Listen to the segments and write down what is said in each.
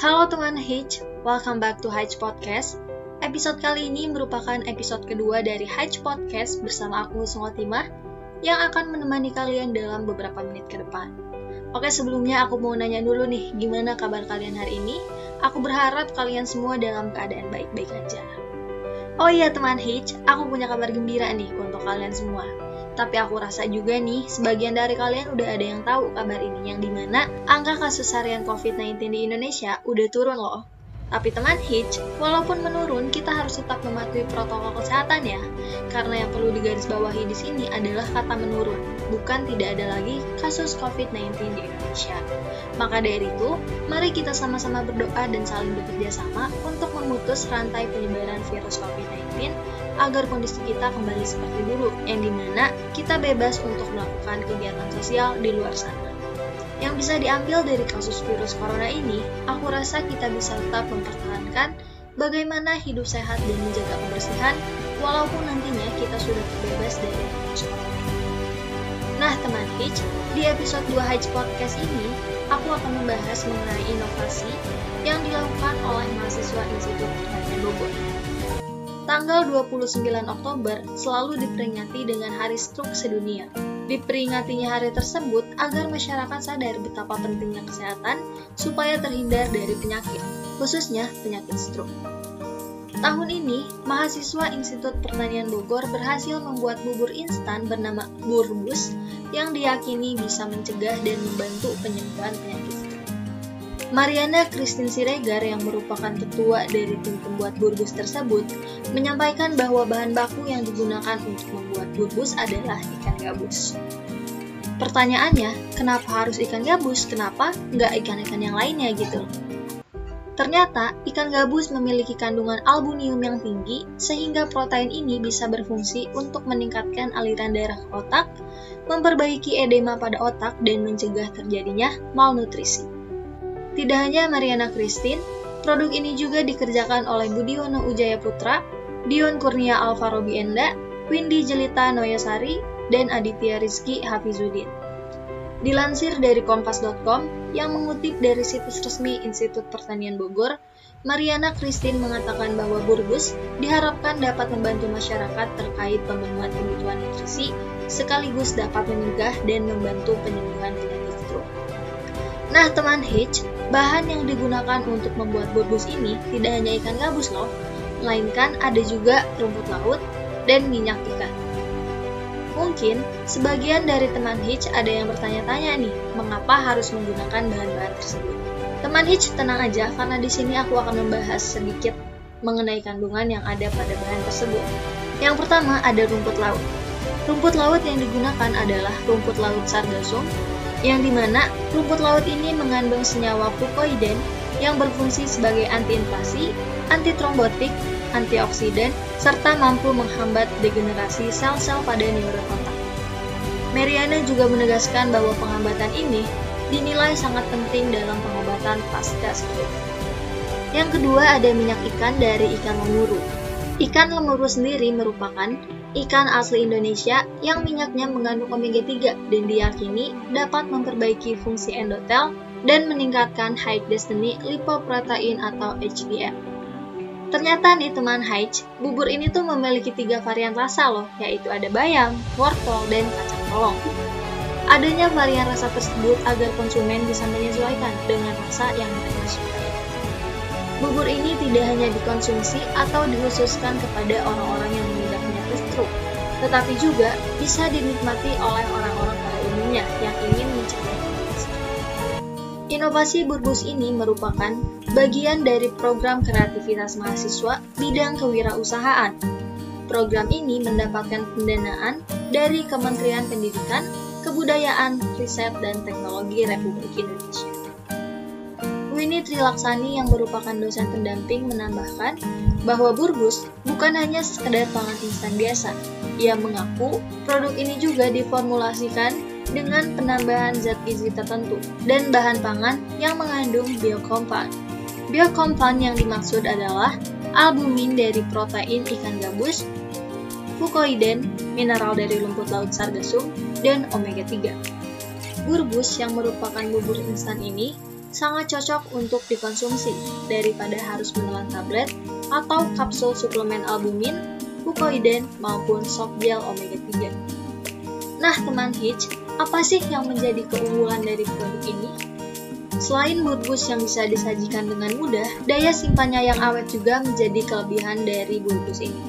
Halo teman Hitch, welcome back to Hitch Podcast. Episode kali ini merupakan episode kedua dari Hitch Podcast bersama aku Sungotimah yang akan menemani kalian dalam beberapa menit ke depan. Oke sebelumnya aku mau nanya dulu nih, gimana kabar kalian hari ini? Aku berharap kalian semua dalam keadaan baik-baik aja. Oh iya teman Hitch, aku punya kabar gembira nih untuk kalian semua. Tapi aku rasa juga nih, sebagian dari kalian udah ada yang tahu kabar ini, yang di mana angka kasus harian COVID-19 di Indonesia udah turun loh. Tapi teman Hitch, walaupun menurun, kita harus tetap mematuhi protokol kesehatan ya. Karena yang perlu digarisbawahi di sini adalah kata menurun, bukan tidak ada lagi kasus COVID-19 di Indonesia. Maka dari itu, mari kita sama-sama berdoa dan saling bekerja sama untuk memutus rantai penyebaran virus COVID-19 agar kondisi kita kembali seperti dulu, yang di mana kita bebas untuk melakukan kegiatan sosial di luar sana. Yang bisa diambil dari kasus virus corona ini, aku rasa kita bisa tetap mempertahankan bagaimana hidup sehat dan menjaga kebersihan, walaupun nantinya kita sudah terbebas dari virus corona. Nah, teman Hitch, di episode 2 Hitch Podcast ini, aku akan membahas mengenai inovasi yang dilakukan oleh mahasiswa Institut Pertanian Bogor. Tanggal 29 Oktober selalu diperingati dengan Hari Stroke Sedunia. Diperingatinya hari tersebut agar masyarakat sadar betapa pentingnya kesehatan supaya terhindar dari penyakit, khususnya penyakit stroke. Tahun ini, mahasiswa Institut Pertanian Bogor berhasil membuat bubur instan bernama Burbus yang diyakini bisa mencegah dan membantu penyembuhan penyakit. Mariana Christine Siregar yang merupakan ketua dari tim pembuat burbus tersebut menyampaikan bahwa bahan baku yang digunakan untuk membuat burbus adalah ikan gabus. Pertanyaannya, kenapa harus ikan gabus? Kenapa nggak ikan-ikan yang lainnya gitu? Ternyata, ikan gabus memiliki kandungan albunium yang tinggi sehingga protein ini bisa berfungsi untuk meningkatkan aliran darah ke otak, memperbaiki edema pada otak, dan mencegah terjadinya malnutrisi. Tidak hanya Mariana Christine, produk ini juga dikerjakan oleh Budiono Ujaya Putra, Dion Kurnia Alvaro Bienda, Windy Jelita Noyasari, dan Aditya Rizky Hafizuddin. Dilansir dari kompas.com yang mengutip dari situs resmi Institut Pertanian Bogor, Mariana Christine mengatakan bahwa Burbus diharapkan dapat membantu masyarakat terkait pemenuhan kebutuhan nutrisi sekaligus dapat mencegah dan membantu penyembuhan penyakit stroke. Nah, teman Hitch, bahan yang digunakan untuk membuat burbus ini tidak hanya ikan gabus loh, melainkan ada juga rumput laut dan minyak ikan. Mungkin sebagian dari teman Hitch ada yang bertanya-tanya nih, mengapa harus menggunakan bahan-bahan tersebut? Teman Hitch tenang aja karena di sini aku akan membahas sedikit mengenai kandungan yang ada pada bahan tersebut. Yang pertama ada rumput laut. Rumput laut yang digunakan adalah rumput laut sargassum yang di mana rumput laut ini mengandung senyawa fukoiden yang berfungsi sebagai antiinflasi, antitrombotik, antioksidan, serta mampu menghambat degenerasi sel-sel pada neuron otak. Mariana juga menegaskan bahwa penghambatan ini dinilai sangat penting dalam pengobatan pasca stroke. Yang kedua ada minyak ikan dari ikan lemuru. Ikan lemuru sendiri merupakan ikan asli Indonesia yang minyaknya mengandung omega 3 dan diyakini dapat memperbaiki fungsi endotel dan meningkatkan high destiny lipoprotein atau HDL. Ternyata nih teman Haich, bubur ini tuh memiliki tiga varian rasa loh, yaitu ada bayam, wortel, dan kacang polong. Adanya varian rasa tersebut agar konsumen bisa menyesuaikan dengan rasa yang mereka sukai. Bubur ini tidak hanya dikonsumsi atau dikhususkan kepada orang-orang yang tetapi juga bisa dinikmati oleh orang-orang pada umumnya yang ingin penyakit stroke. Inovasi Burbus ini merupakan bagian dari program kreativitas mahasiswa bidang kewirausahaan. Program ini mendapatkan pendanaan dari Kementerian Pendidikan, Kebudayaan, Riset, dan Teknologi Republik Indonesia. Trilaksani yang merupakan dosen pendamping menambahkan bahwa Burbus bukan hanya sekedar pangan instan biasa. Ia mengaku produk ini juga diformulasikan dengan penambahan zat gizi tertentu dan bahan pangan yang mengandung biokompan. Biokompan yang dimaksud adalah albumin dari protein ikan gabus, fukoiden, mineral dari rumput laut sargassum, dan omega 3. Burbus yang merupakan bubur instan ini sangat cocok untuk dikonsumsi daripada harus menelan tablet atau kapsul suplemen albumin, fukoiden, maupun soft gel omega 3. Nah, teman Hitch, apa sih yang menjadi keunggulan dari produk ini? Selain bulbus yang bisa disajikan dengan mudah, daya simpannya yang awet juga menjadi kelebihan dari bulbus ini.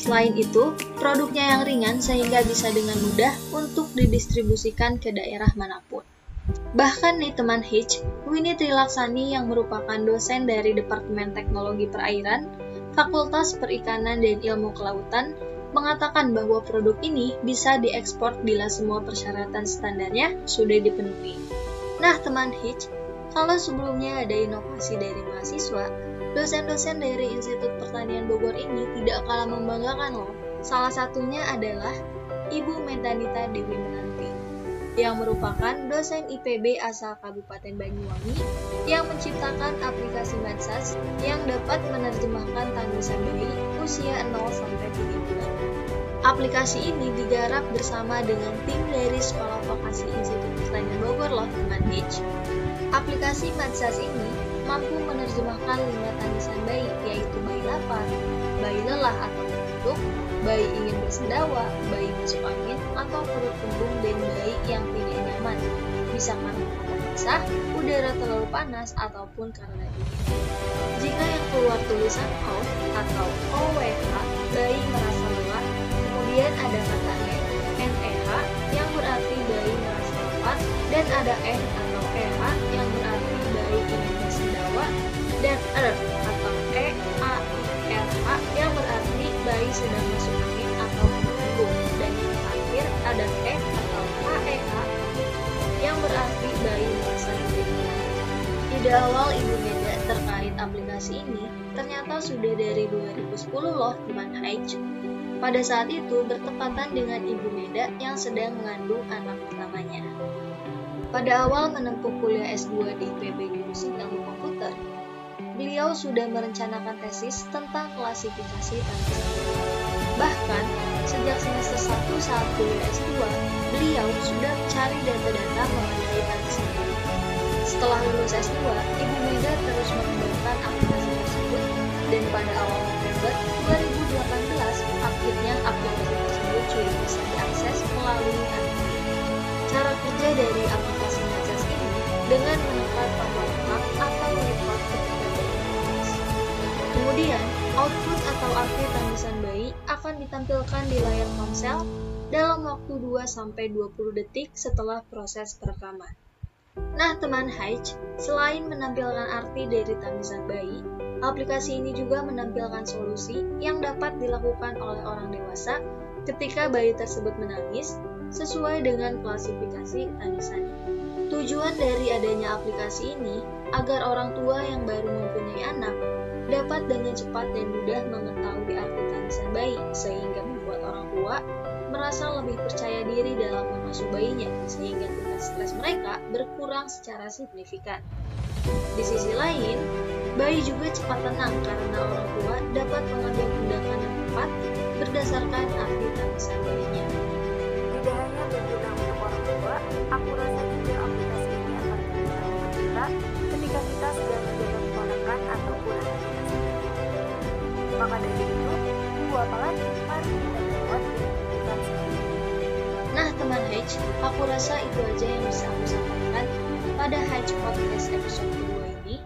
Selain itu, produknya yang ringan sehingga bisa dengan mudah untuk didistribusikan ke daerah mana pun. Bahkan nih teman Hitch, Winnie Trilaksani yang merupakan dosen dari Departemen Teknologi Perairan, Fakultas Perikanan dan Ilmu Kelautan, mengatakan bahwa produk ini bisa diekspor bila semua persyaratan standarnya sudah dipenuhi. Nah, teman Hitch, kalau sebelumnya ada inovasi dari mahasiswa, dosen-dosen dari Institut Pertanian Bogor ini tidak kalah membanggakan loh. Salah satunya adalah Ibu Mentanita Dewi Menanti yang merupakan dosen IPB asal Kabupaten Banyuwangi yang menciptakan aplikasi Madsas yang dapat menerjemahkan tangisan bayi usia 0 sampai 3 bulan. Aplikasi ini digarap bersama dengan tim dari Sekolah Vokasi Institut Pertanian Bogor loh teman. Aplikasi Madsas ini mampu menerjemahkan lima tangisan bayi yaitu bayi lapar, bayi lelah atau mengantuk, bayi ingin bersendawa, bayi masuk angin, atau perut kembung dan bayi yang tidak nyaman, bisa karena basah, udara terlalu panas, ataupun karena dingin. Jika yang keluar tulisan O atau OWH, bayi merasa lelah, kemudian ada kata E, NEH yang berarti bayi merasa lepas, dan ada E atau EH yang berarti bayi ingin bersendawa, dan R sedang masuk angin atau menunggu dan yang terakhir ada E atau HEH yang berarti bayi merasa diberikan. Ide awal Ibu Meda terkait aplikasi ini ternyata sudah dari 2010 loh teman Haij. Pada saat itu bertepatan dengan Ibu Meda yang sedang mengandung anak pertamanya. Pada awal menempuh kuliah S2 di IPB Jurusan Ilmu Komputer, beliau sudah merencanakan tesis tentang klasifikasi tangisan Bahkan, sejak semester 1 saat kuliah S2, beliau sudah mencari data-data mengenai tangisan Setelah lulus S2, Ibu Mega terus mengembangkan aplikasi tersebut dan pada awal November 2018, akhirnya aplikasi tersebut sudah bisa diakses melalui Android. Cara kerja dari aplikasi Majas ini dengan menekan Kemudian, output atau akhir tangisan bayi akan ditampilkan di layar ponsel dalam waktu 2-20 detik setelah proses perekaman. Nah, teman Haij, selain menampilkan arti dari tangisan bayi, aplikasi ini juga menampilkan solusi yang dapat dilakukan oleh orang dewasa ketika bayi tersebut menangis sesuai dengan klasifikasi tangisan. Tujuan dari adanya aplikasi ini agar orang tua yang baru mempunyai anak dapat dengan cepat dan mudah mengetahui arti tangisan bayi, sehingga membuat orang tua merasa lebih percaya diri dalam mengasuh bayinya, sehingga tingkat stres mereka berkurang secara signifikan. Di sisi lain, bayi juga cepat tenang karena orang tua dapat mengambil tindakan yang tepat berdasarkan arti tangisan bayinya. Hedge, aku rasa itu aja yang bisa aku sampaikan pada Hedge Podcast episode kedua ini.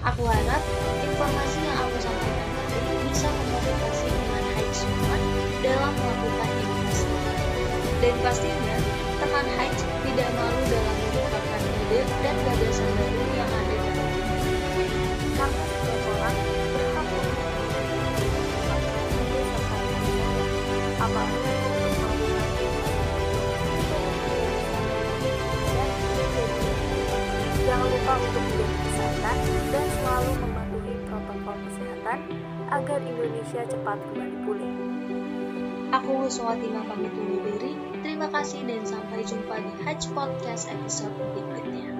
Aku harap informasi yang aku sampaikan tadi bisa memotivasi teman Hedge semua dalam melakukan inovasi. Dan pastinya, teman Hedge tidak malu dalam mengungkapkan ide dan gagasan baru yang ada dalam. Karena Aku Suwatima pamit undur diri. Terima kasih dan sampai jumpa di Hatch Podcast episode berikutnya.